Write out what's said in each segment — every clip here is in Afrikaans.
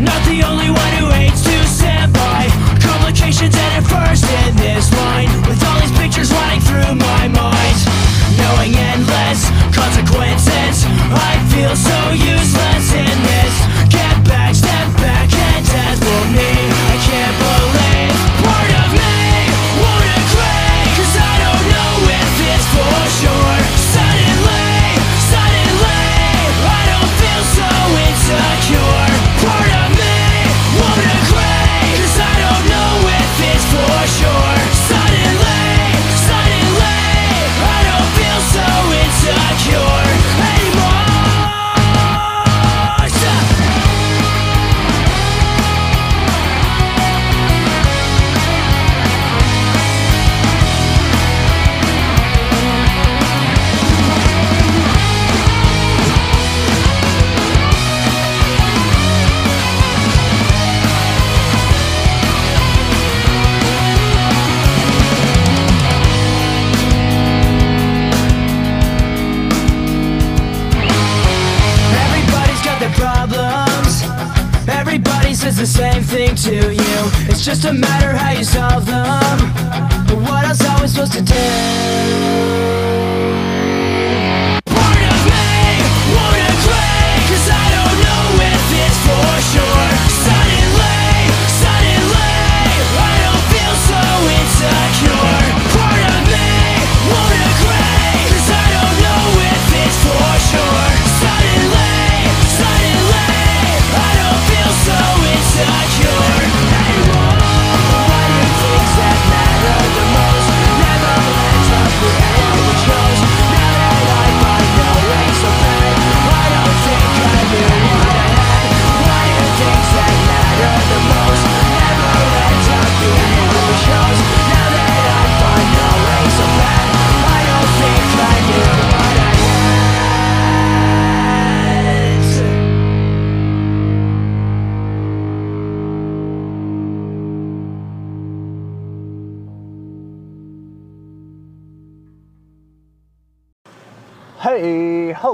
Not the only one who hates to stand by Complications and at first in this line With all these pictures running through my mind. Knowing endless consequences I feel so useless. Just a matter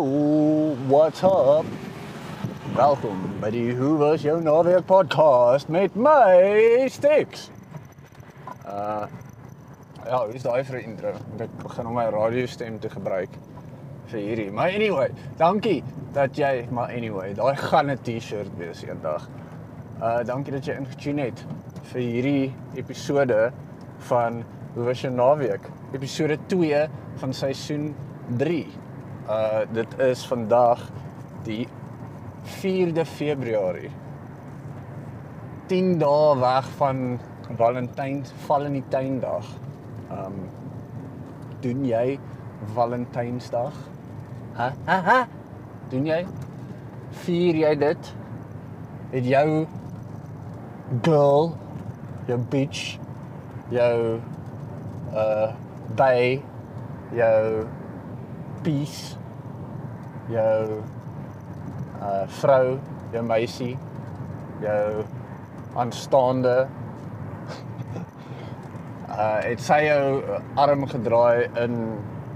what's up? Welkom by die Hoe was jou naweek podcast met my Stix. Uh ja, hoe is daai vir 'n intro? Ek begin om my radiostem te gebruik vir hierdie. Maar anyway, dankie dat jy, maar anyway, daai gaan 'n T-shirt wees eendag. Uh dankie dat jy ingetune het vir hierdie episode van Hoe was jou naweek? Episode 2 van seisoen 3. Uh dit is vandag die 4de Februarie. 10 dae weg van Valentyns Valentyndag. Um doen jy Valentynsdag? Ha ha ha. Doen jy? Vier jy dit? Het jou girl, jou bitch, jou uh by jou peace jou uh vrou, jou meisie, jou aanstaande uh het sy jou arm gedraai in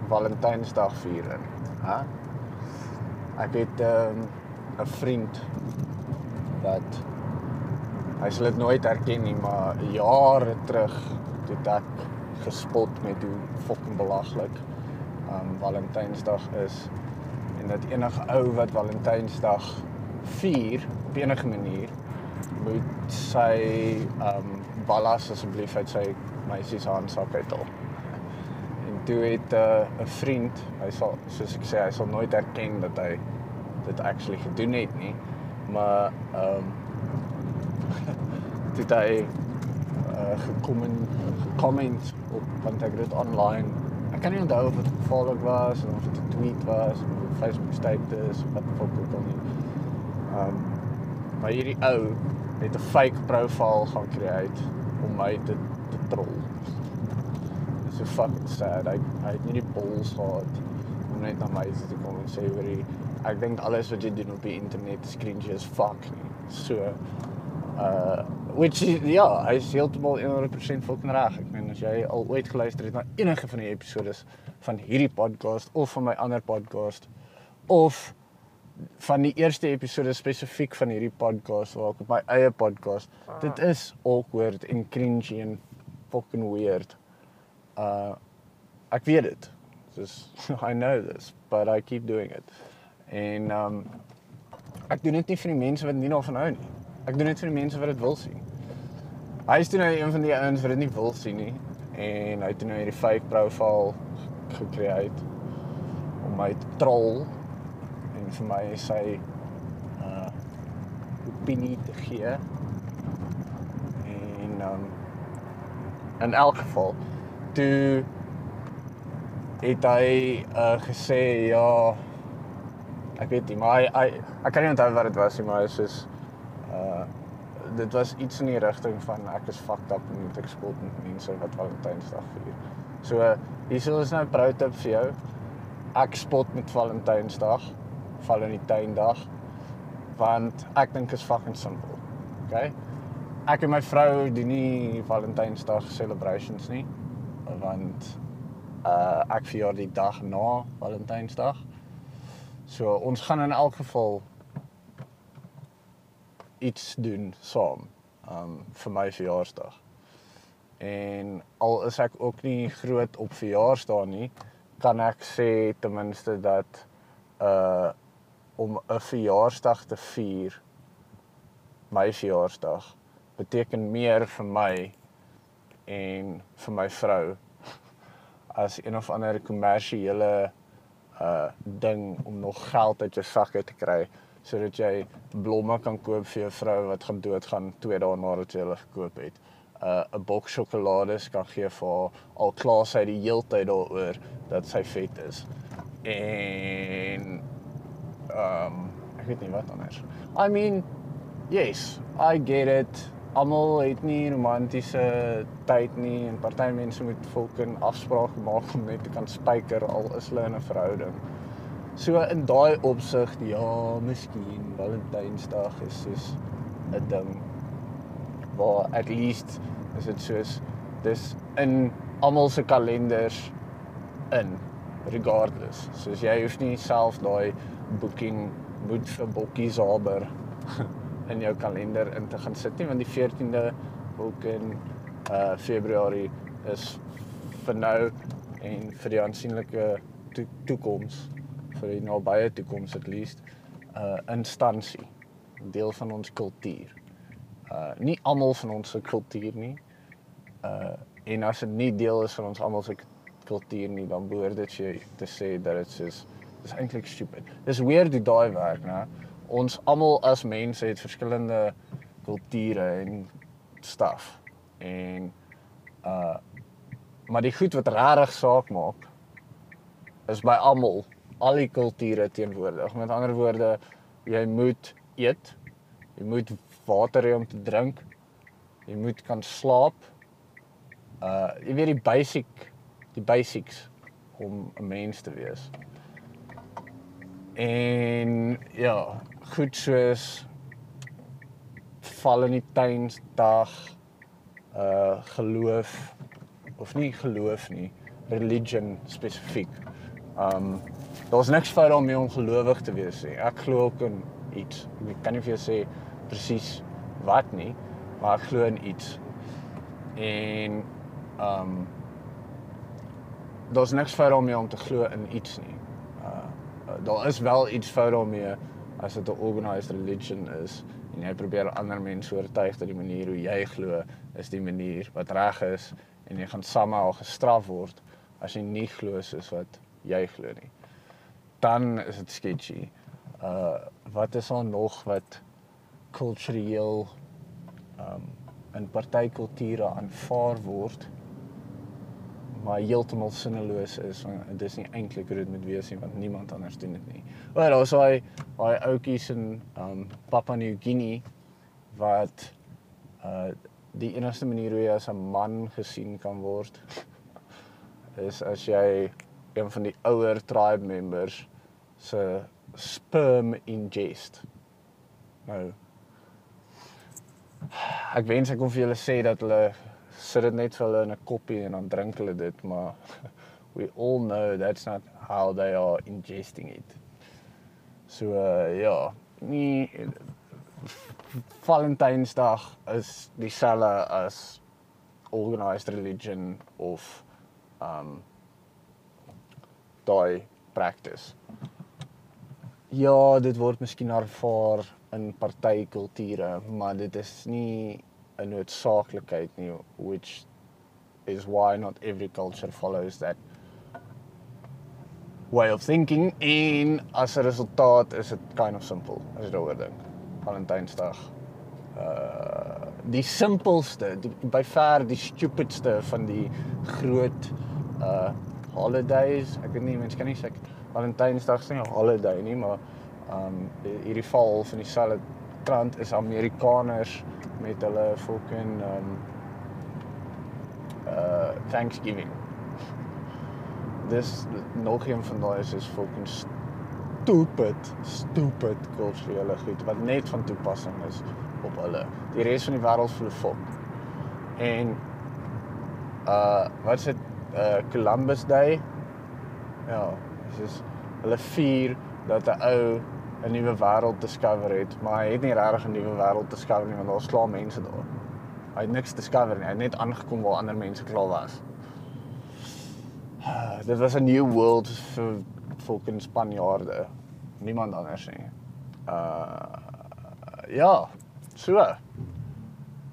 Valentynsdag viering. Hæ? Ek het 'n um, 'n vriend wat hy sal dit nooit herken nie, maar jare terug toe ek gespot met hoe fucking belaglik um Valentynsdag is en dat enige ou wat Valentynsdag vier op enige manier moet sy um ballas asseblief uit sy meisie se handsak uithaal. En toe het 'n uh, vriend, hy sal soos ek sê, hy sal nooit erken dat hy dit actually gedoen het nie, maar um toe hy uh, gekom en gecomment op want ek het dit online ek kan nie onthou of dit gevaarlik was of dit 'n tweet was of dit Facebook status of wat ook al nie. Um maar hierdie ou het 'n fake profiel gaan create om my te te troll. Dit is so fucking sad. Hy hy het nie die balls gehad om net na my te kom en sê hoor ek dink alles wat jy doen op die internet is cringy as fuck nie. So uh which is, ja, hy is heeltemal 100% fucking reg. Ek meen as jy al ooit geluister het na enige van die episodes van hierdie podcast of van my ander podcast of van die eerste episode spesifiek van hierdie podcast waar ek op my eie podcast. Dit is awkward en cringy en fucking weird. Uh ek weet dit. Dis I know this, but I keep doing it. En um ek doen dit nie vir die mense wat nie daarvan hou nie. Ek doen dit vir die mense wat dit wil sien. Hy is toe nou een van die ouens wat dit nie wil sien nie en hy het toe nou hierdie fake profiel gecreate om my te troll en vir my sy uh opinie te gee. En um in elk geval toe het hy uh gesê ja ek weet nie maar hy, hy ek kan nie onthou wat dit was nie maar hy uh dit was iets in die rigting van ek is fucked up en moet ek spot met mense wat Valentynsdag vier. So uh, hier is nou 'n pro tip vir jou. Ek spot met Valentynsdag, Valentyndag want ek dink is fucking simpel. Okay? Ek en my vrou doen nie Valentynsdag celebrations nie want uh ek verjaar die dag na Valentynsdag. So ons gaan in elk geval iets doen saam. um vir my verjaarsdag. En al is ek ook nie groot op verjaarsdae nie, kan ek sê ten minste dat uh om 'n verjaarsdag te vier my verjaarsdag beteken meer vir my en vir my vrou as een of ander kommersiële uh ding om nog geld uit jou sakke te kry sodat jy blomme kan koop vir jou vrou wat gaan doodgaan 2 dae nadat jy hulle gekoop het. Uh 'n boks sjokolades kan gee vir haar al klaar sy die heeltyd daaroor dat sy vet is. En ehm um, ek weet nie wat anders. I mean, yes, I get it. Almal het nie romantiese tyd nie en party mense moet fucking afspraak maak om net te kan spyker al is hulle in 'n verhouding. So in daai opsig, ja, miskien Valentynsdag is soos 'n ding waar at least is dit soos dis in almal se kalenders in regardless. Soos jy hoef nie self daai booking moet vir Bokkie Zaber in jou kalender in te gaan sit nie want die 14de ook in uh Februarie is vir nou en vir die aansienlike to toekoms vir die nabye toekoms at least 'n uh, instansie, deel van ons kultuur. Uh nie almal van ons se kultuur nie. Uh en as dit nie deel is van ons almal se kultuur nie, dan behoort dit jy te sê dat dit is dis eintlik stupid. Dis weird hoe daai werk, né? Ons almal as mense het verskillende kulture en stuff. En uh maar die goed wat regtig saak maak is by almal, al die kulture teenwoordig. Met ander woorde, jy moet eet, jy moet water hê om te drink, jy moet kan slaap. Uh jy weet die basic die basics om 'n mens te wees. En ja, goed soos Valentinsdag uh geloof of nie geloof nie, religion spesifiek. Um daar's niks fout daarmee om gelowig te wees nie. Ek glo ook in iets. Ek kan nie vir jou sê presies wat nie, maar ek glo in iets. En um daar's niks fout daarmee om te glo in iets nie. Uh daar is wel iets fout daarmee as dit 'n organized religion is en jy probeer ander mense oortuig dat die manier hoe jy glo is die manier wat reg is en jy gaan somehow gestraf word as jy nie glo soos wat jy glo nie. Dan is dit sketchy. Uh wat is daar nog wat kultureel um in party kulture aanvaar word maar heeltemal sinneloos is want dit is nie eintlik hoe dit moet wees nie want niemand anders doen dit nie. O, daar was daai daai ouetjies in um Papua New Guinea wat uh die enigste manier hoe jy as 'n man gesien kan word is as jy een van die ouer tribe members se sperm ingest. Nou ek wens ek kon vir julle sê dat hulle sit dit net vir hulle in 'n koppie en dan drink hulle dit, maar we all know that's not how they are ingesting it. So uh, ja, nie Valentynsdag is dieselfde as organized religion of um daai practice. Ja, dit word miskien ervaar in party kulture, maar dit is nie 'n noodsaaklikheid nie which is why not every culture follows that way of thinking en as 'n resultaat is dit kind of simple as jy daaroor dink. Valentynsdag. Uh die simpelste, die, by ver die stupidste van die groot uh holidays. Ek weet nie mense kan nie sê Valentynsdag is nie 'n holiday nie, maar um hierdie val van dieselfde trant is Amerikaners met hulle fucking um uh Thanksgiving. Dis nog een van daai is is fucking stupid, stupid kulturele goed wat net van toepassing is op hulle. Die res van die wêreld voel fok. En uh wat is dit uh Columbus Day? Ja, is hulle vier dat 'n ou 'n nuwe wêreld discover het, maar hy het nie regtig 'n nuwe wêreld discover nie want daar's klaar mense daar. Hy het niks discover nie. Hy het net aangekom waar ander mense klaar was. Uh, dit was 'n new world vir fucking Spanjaarde. Niemand anders nie. Uh ja, so.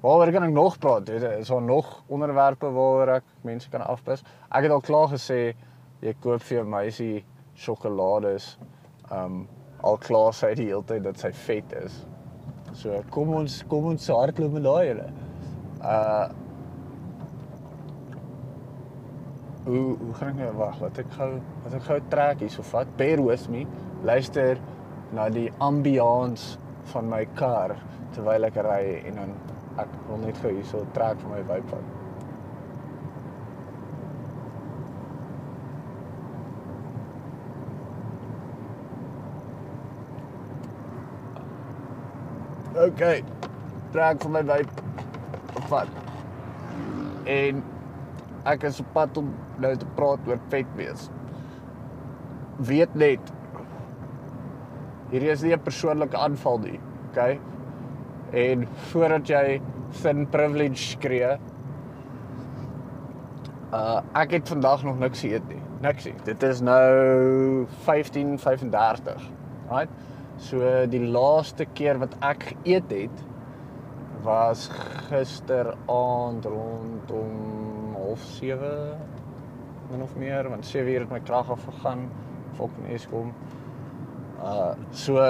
Waaroor kan ek nog praat? Weet jy, is daar nog onderwerpe waaroor ek mense kan afpis? Ek het al klaar gesê jy koop vir jou meisie sjokolades. Um al klaar sê hy die hele tyd dat sy vet is. So kom ons kom ons hardloop met daai julle. Uh Hoe hoe gaan ek nou wag? Wat ek gou wat ek gou trek hierso vat. Bear with me. Luister na die ambiance van my kar terwyl ek ry en dan ek wil net gou hierso trek vir my vibe Okay. Trek vir my vibe vat. En ek is op pad om nou te praat oor vet wees. Weet net hierdie is nie 'n persoonlike aanval nie, okay? En voordat jy thin privilege skree, uh ek het vandag nog niks geëet nie. Niks nie. Dit is nou 15:35. Right? So die laaste keer wat ek geëet het was gisteraand rondom 07:30 min of meer want 7 uur het my krag afgegaan fucking Eskom. Uh so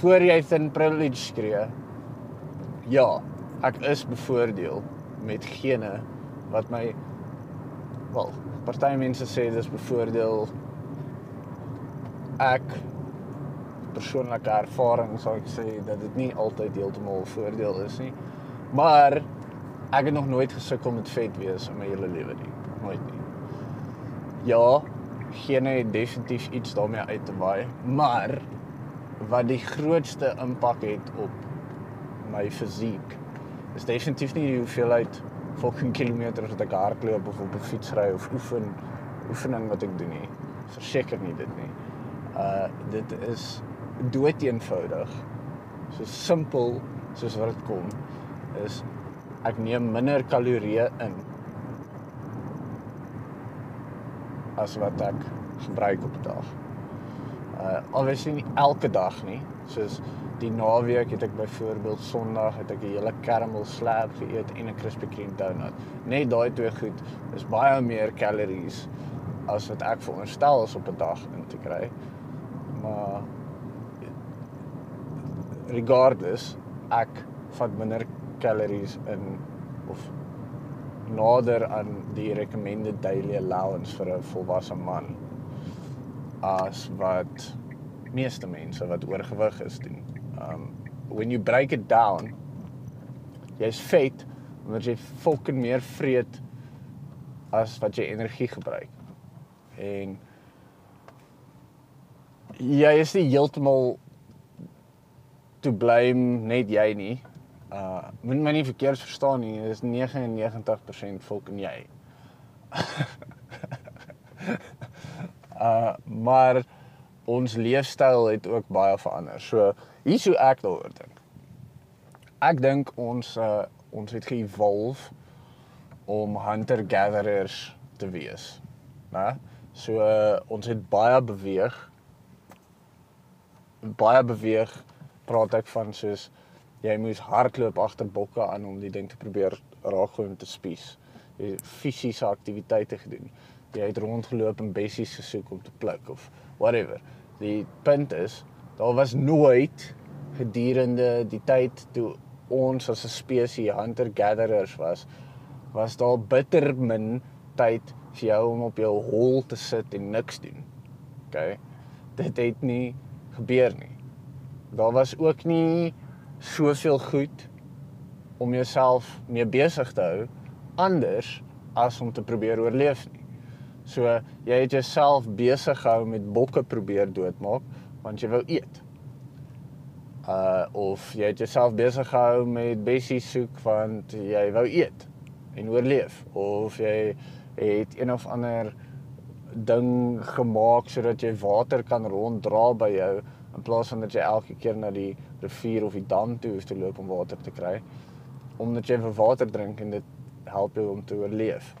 voor jy thin privilege skree. Ja, ek is bevoordeel met gene wat my wel, party mense sê dis bevoordeel ek persoonlike ervaring sou ek sê dat dit nie altyd heeltemal voordeel is nie. Maar ek het nog nooit gesukkel met vet wees in my hele lewe nie. Nooit nie. Ja, gene het definitief iets daarmee uit te waai, maar wat die grootste impak het op my fisiek is definitief nie die hoeveelheid fucking kilometers wat ek hardloop of op 'n fiets ry of oefen oefening wat ek doen nie. Verseker nie dit nie. Uh dit is dood eenvoudig. So simpel soos wat dit kom is ek neem minder kalorieë in as wat ek gebruik op 'n dag. Uh obviously nie elke dag nie. Soos die naweek het ek byvoorbeeld Sondag het ek 'n hele caramel slab geëet en 'n Krispy Kreme donut. Net daai twee goed is baie meer calories as wat ek veronderstel is op 'n dag in te kry. Maar regardless, ek vat minder calories in of nader aan die recommended daily allowance vir 'n volwasse man as wat meeste mense wat oorgewig is doen. Um when you break it down, jy's vet omdat jy fucking meer vreet as wat jy energie gebruik. En jy is nie heeltemal to blame net jy nie. Uh moet my nie verkeerd verstaan nie, dis 99% fucking jy. uh maar ons leefstyl het ook baie verander. So hier's hoe ek daaroor dink. Ek dink ons uh ons het ge-evolve om hunter gatherers te wees. Né? So uh, ons het baie beweeg. Baie beweeg praat ek van soos jy moes hardloop agter bokke aan om die ding te probeer raakgooi om te spies. Jy fisiese aktiwiteite gedoen. Jy het rondgeloop en bessies gesoek om te pluk of whatever. Die punt is, daar was nooit gedurende die tyd toe ons as 'n spesies hunter gatherers was, was daar bitter min tyd vir jou om op jou hol te sit en niks doen. OK. Dit het nie gebeur nie. Daar was ook nie soveel goed om jouself mee besig te hou anders as om te probeer oorleef nie. So jy het jouself besig gehou met bokke probeer doodmaak want jy wou eet. Uh of jy het jouself besig gehou met bessies soek want jy wou eet en oorleef of jy het een of ander ding gemaak sodat jy water kan ronddra by jou in plaas van dat jy elke keer na die rivier of die dam toe hoef te loop om water te kry. omdat jy vir water drink en dit help jou om te oorleef.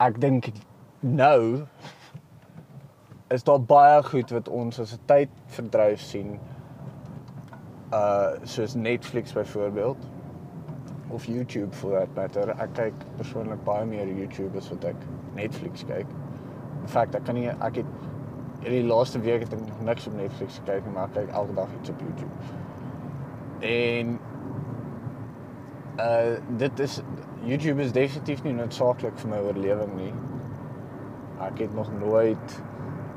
Ek dink nou is daar baie goed wat ons as 'n tydverdryf sien. Uh soos Netflix byvoorbeeld of YouTube for that matter. Ek kyk persoonlik baie meer YouTube as wat ek Netflix kyk. In feite, ek kan nie ek het hierdie laaste week het ek niks op Netflix gekyk nie, maar ek kyk elke dag iets op YouTube. En uh dit is YouTube is definitief nie noodsaaklik vir my oorlewing nie. Ek het nog nooit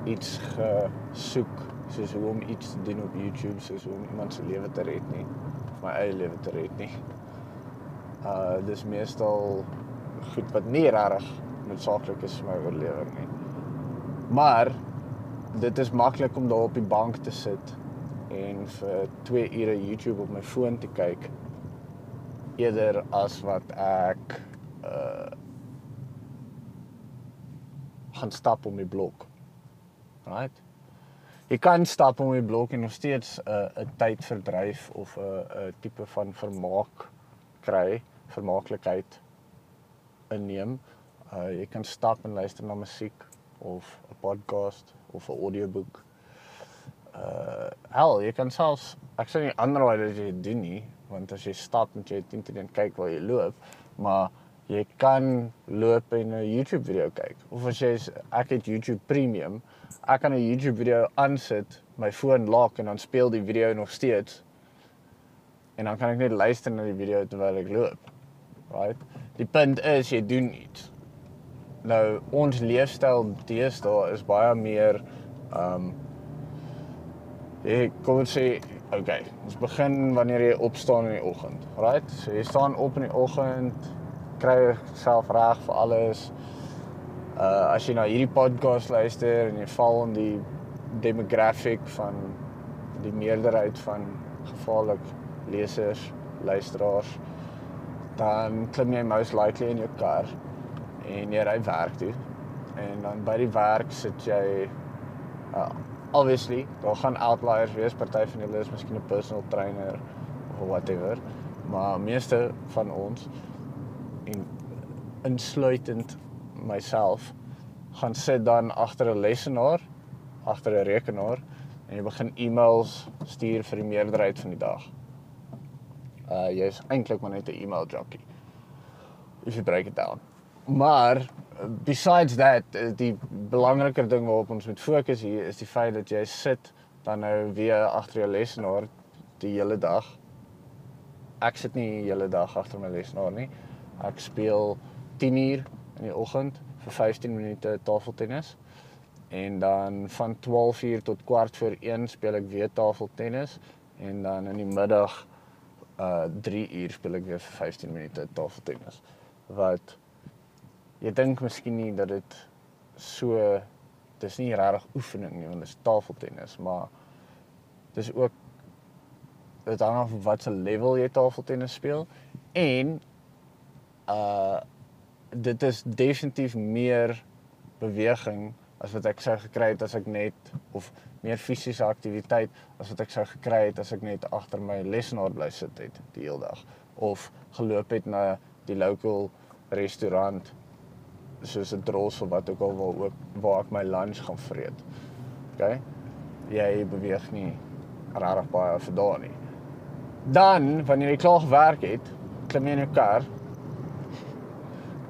iets gesoek soos hoe om iets te doen op YouTube soos hoe om iemand se lewe te red nie my eie lewe te red nie. Uh dis meestal goed wat nie regtig noodsaaklik is vir my oorlewing nie. Maar dit is maklik om daar op die bank te sit en vir 2 ure YouTube op my foon te kyk eerder as wat ek uh gaan stap om die blok. Right? Jy kan stap om die blok en nog steeds 'n uh, 'n tyd verdryf of 'n uh, 'n tipe van vermaak kry, vermaaklikheid inneem. Uh jy kan stap en luister na musiek of 'n podcast of 'n audioboek. Uh hel, jy kan selfs ek sê nie aanraai dat jy doen nie, want as jy stap moet jy teen teen kyk waar jy loop, maar jy kan loop en 'n YouTube video kyk. Of as jy ek het YouTube Premium, ek kan 'n YouTube video aansit, my foon lock en dan speel die video nog steeds. En dan kan ek net luister na die video terwyl ek loop. Right? Die punt is jy doen iets. Nou ons leefstyl deesdae is baie meer um jy kom ons sê okay, ons begin wanneer jy opstaan in die oggend. Right? So jy staan op in die oggend, kry jouself reg vir alles. Uh as jy na hierdie podcast luister en jy val in die demographic van die meerderheid van gevaarlik lesers, luisteraars, dan klim jy most likely in jou kar en jy ry werk toe. En dan by die werk sit jy uh obviously, daar gaan outliers wees, party van julle is miskien 'n personal trainer of whatever, maar meeste van ons en insluitend myself gaan sit dan agter 'n lesenaar, agter 'n rekenaar en jy begin e-mails stuur vir die meerderheid van die dag. Uh jy's eintlik maar net 'n e-mail jockey. If you break it down. Maar besides that, die belangriker ding waarop ons moet fokus hier is die feit dat jy sit dan nou weer agter jou lesenaar die hele dag. Ek sit nie die hele dag agter my lesenaar nie. Ek speel 10 uur in die oggend vir 15 minute tafeltennis. En dan van 12 uur tot kwart voor 1 speel ek weer tafeltennis en dan in die middag uh 3 uur speel ek weer vir 15 minute tafeltennis. Wat jy dink miskien nie dat dit so dis nie regtig oefening nie want dit is tafeltennis, maar dis ook dit hang af wat se level jy tafeltennis speel en uh dit is definitief meer beweging as wat ek sou gekry het as ek net of meer fisiese aktiwiteit as wat ek sou gekry het as ek net agter my lesenaar bly sit het die hele dag of geloop het na die local restaurant soos 'n dros of wat ook al waar ook waar ek my lunch gaan vreet. OK? Jy beweeg nie regtig baie vir daai nie. Dan wanneer jy klaar gewerk het, klim jy in jou kar.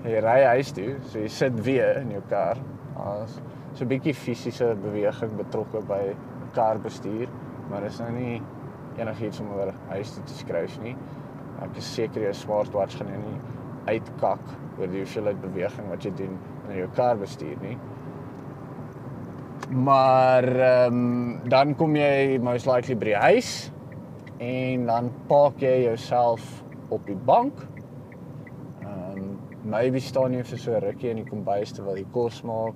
Jy ry huis toe, so jy sit weer in jou kar. As so 'n bietjie fisiese beweging betrokke by karbestuur, maar dis nou nie enigiets om oor huis toe te skryf nie. Ek is seker jou smartwatch gaan jou nie uitkak oor die hoeveelheid beweging wat jy doen in jou kar bestuur nie. Maar ehm um, dan kom jy most likely by die huis en dan park jy jouself op die bank. Ehm um, maybe staan jy vir so 'n rukkie in die kombuis terwyl jy kos maak.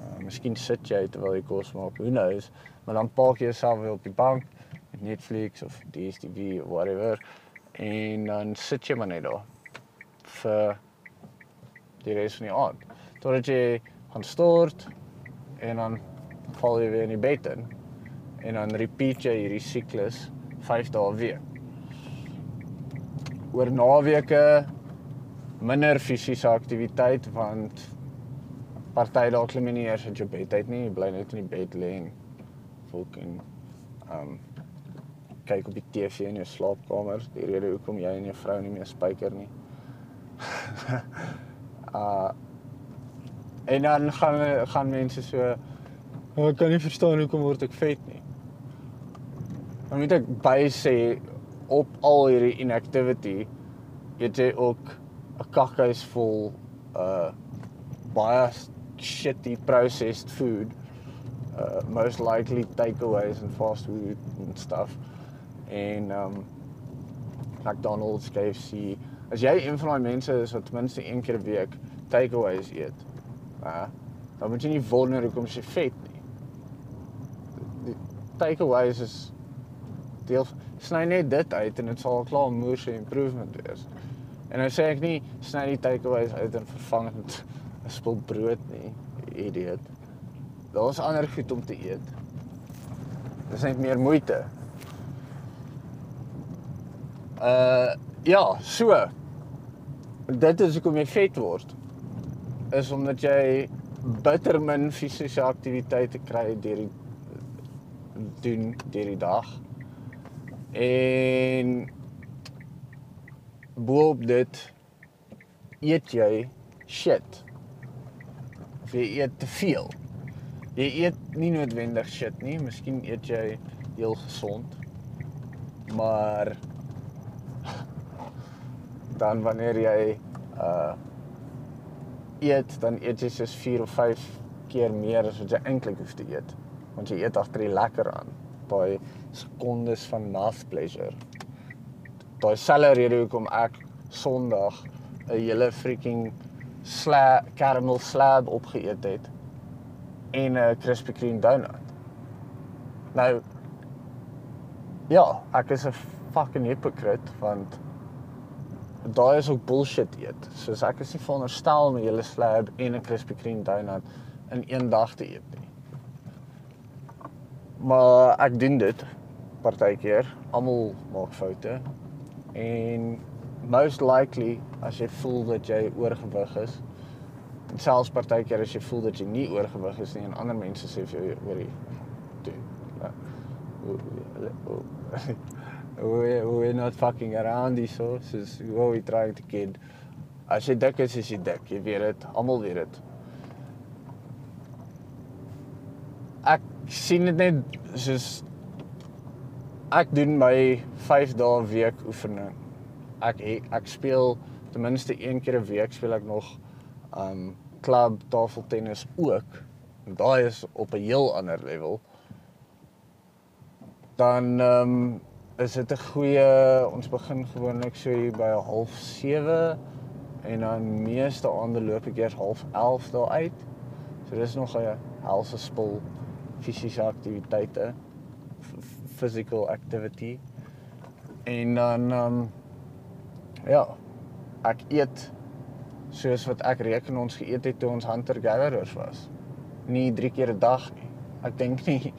Uh, miskien sit jy terwyl jy kos maak, who knows, maar dan park jy jouself weer op die bank met Netflix of DStv of whatever en dan sit jy maar net daar vir die res van die aand. Totdat jy gaan stort en dan val jy weer in die bed in en dan repeat jy hierdie siklus 5 dae weer. oor naweke minder fisiese aktiwiteit want party daar klim jy nie eers uit jou bed uit nie, jy bly net in die bed lê en fucking um kyk op die TV in jou slaapkamer. Die rede hoekom jy en jou vrou nie meer spyker nie. uh en dan gaan gaan mense so oh, ek kan nie verstaan hoekom word ek vet nie. Dan moet ek by sê op al hierdie inactivity het jy ook 'n kakhuis vol uh baie shitty processed food uh most likely takeaways and fast food and stuff en um McDonald's, KFC. As jy een van daai mense is wat ten minste een keer 'n week takeaways eet, uh, dan moet jy nie wonder hoekom jy vet nie. Die takeaways is deel sny net dit uit en dit sal klaar moer se improvement wees. En nou sê ek nie sny die takeaways uit en vervang dit 'n spul brood nie, idiot. Daar's ander goed om te eet. Dis net meer moeite. Uh ja, so. Dit is hoekom jy vet word. Is omdat jy bitter min fisiese aktiwiteite kry deur die doen deur die dag. En boop dit eet jy shit. Of jy eet te veel. Jy eet nie noodwendig shit nie, miskien eet jy heel gesond. Maar dan wanneer jy uh eet, dan eet jy soos 4 of 5 keer meer as wat jy eintlik hoef te eet. Want jy eet agter die lekker aan. Daai sekondes van mouth pleasure. Daai selfe rede hoekom ek Sondag 'n hele freaking slab caramel slab opgeëet het en 'n Krispy Kreme donut. Nou ja, ek is 'n fucking hypocrite want daai is ook bullshit eet. Soos ek is nie veronderstel om 'n hele slab en 'n Krispy Kreme donut in een dag te eet nie. Maar ek doen dit partykeer. Almal maak foute. En most likely as jy voel dat jy oorgewig is, selfs partykeer as jy voel dat jy nie oorgewig is nie en ander mense sê vir jou hoorie, doen. we we're not fucking around hier so. Soos what we trying to kid. As jy dik is, is jy dik. Jy weet dit. Almal weet dit. Ek sien dit net soos ek doen my 5 dae week oefening. Ek ek speel ten minste een keer 'n week speel ek nog um klub tafeltennis ook. En daai is op 'n heel ander level. Dan ehm um, is dit 'n goeie ons begin gewoonlik so hier by 07:30 en dan meeste aande loop ek eers 11:30 daar uit. So dis nog 'n helse spul fisiese aktiwiteite physical activity. En dan um, ja, ek eet soos wat ek reken ons geëet het toe ons hunter gatherers was. Nie 3 keer 'n dag nie. Ek dink nie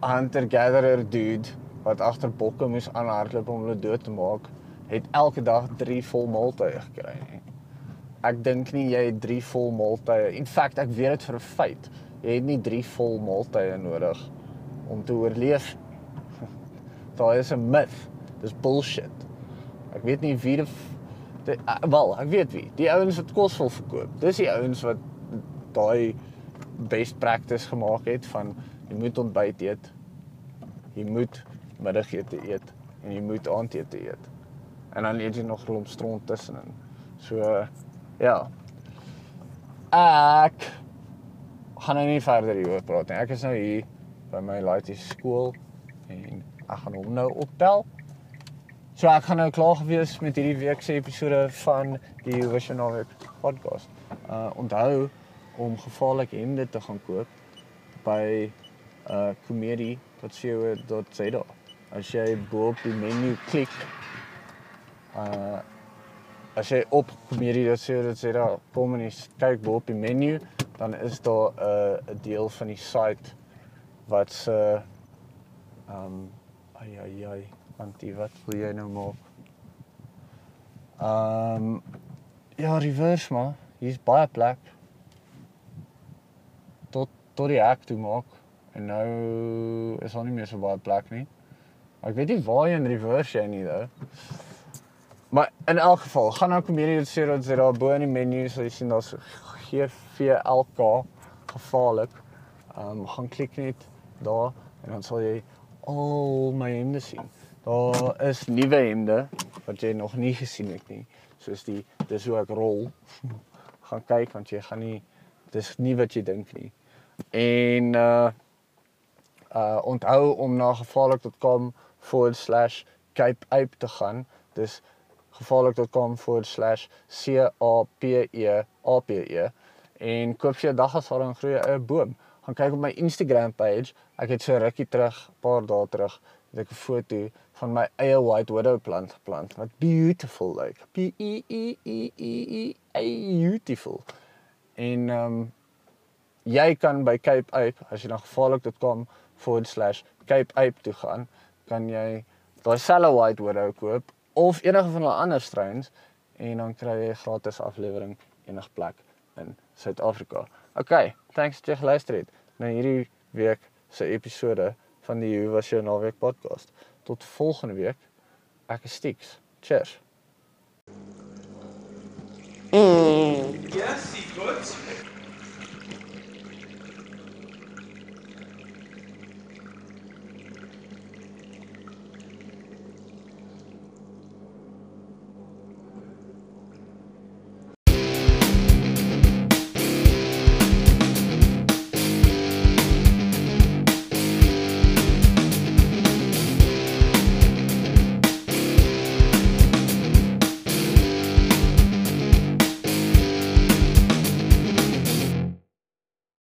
hunter gatherer dude wat agter bokke moes aanhardloop om hulle dood te maak, het elke dag 3 vol maaltye gekry nie. Ek dink nie jy het 3 vol maaltye. In feite, ek weet dit vir 'n feit. Jy het nie 3 vol maaltye nodig om te oorleef. Daar is 'n myth. Dis bullshit. Ek weet nie wie die, die wel, ek weet wie. Die ouens wat kos wil verkoop. Dis die ouens wat daai best practice gemaak het van jy moet ontbyt eet. Jy moet middagete eet en jy moet aandete eet. En dan eet jy nog 'n klomp stront tussenin. So ja. Ek gaan nou nie verder hieroor praat nie. Ek is nou hier by my laaitie skool en ek gaan hom nou optel. So ek gaan nou klaar gewees met hierdie week se episode van die Vision Naweek podcast. Uh onthou om gevaarlike hemde te gaan koop by uh comedy.co.za as jy bo op die menu klik uh as jy op komedie dat sê dit sê daar kom en jy kyk bo op die menu dan is daar 'n uh, deel van die site wat se um ai ai ai antie wat wil jy nou maak Ehm um, ja, reverse maar. Hier's baie plek. Tot tot die hek toe maak. En nou is daar nie meer so baie plek nie. Ek weet nie waar jy in reverse jy nie though. Maar in elk geval, gaan na community.co.za bo in die menu sal jy sien daar's GVLK gevaarlik. Ehm um, gaan klik net daar en dan sal jy al my hemde sien. Daar is nuwe hemde wat jy nog nie gesien het nie. Soos die dis hoe ek rol. gaan kyk want jy gaan nie dis nie wat jy dink nie. En uh uh onthou om na gevaarlik.com forward slash Cape Ape te gaan. Dis gevaarlik.com forward slash C A P E A P E en koop vir jou dagervaring groei 'n boom. Gaan kyk op my Instagram page. Ek het so rukkie terug, 'n paar dae terug, het ek 'n foto van my eie white widow plant geplant wat beautiful lyk. Like. B E E E E E beautiful. En ehm um, jy kan by Cape Ape as jy na gevaarlik.com forward slash Cape Ape toe gaan, kan jy daai white widow koop of enige van hulle ander strains en dan kry jy gratis aflewering enige plek in Suid-Afrika. OK, thanks dat jy geluister het na hierdie week se episode van die Hoe was jou naweek podcast. Tot volgende week. Ek is Stix. Cheers. Yes, he could.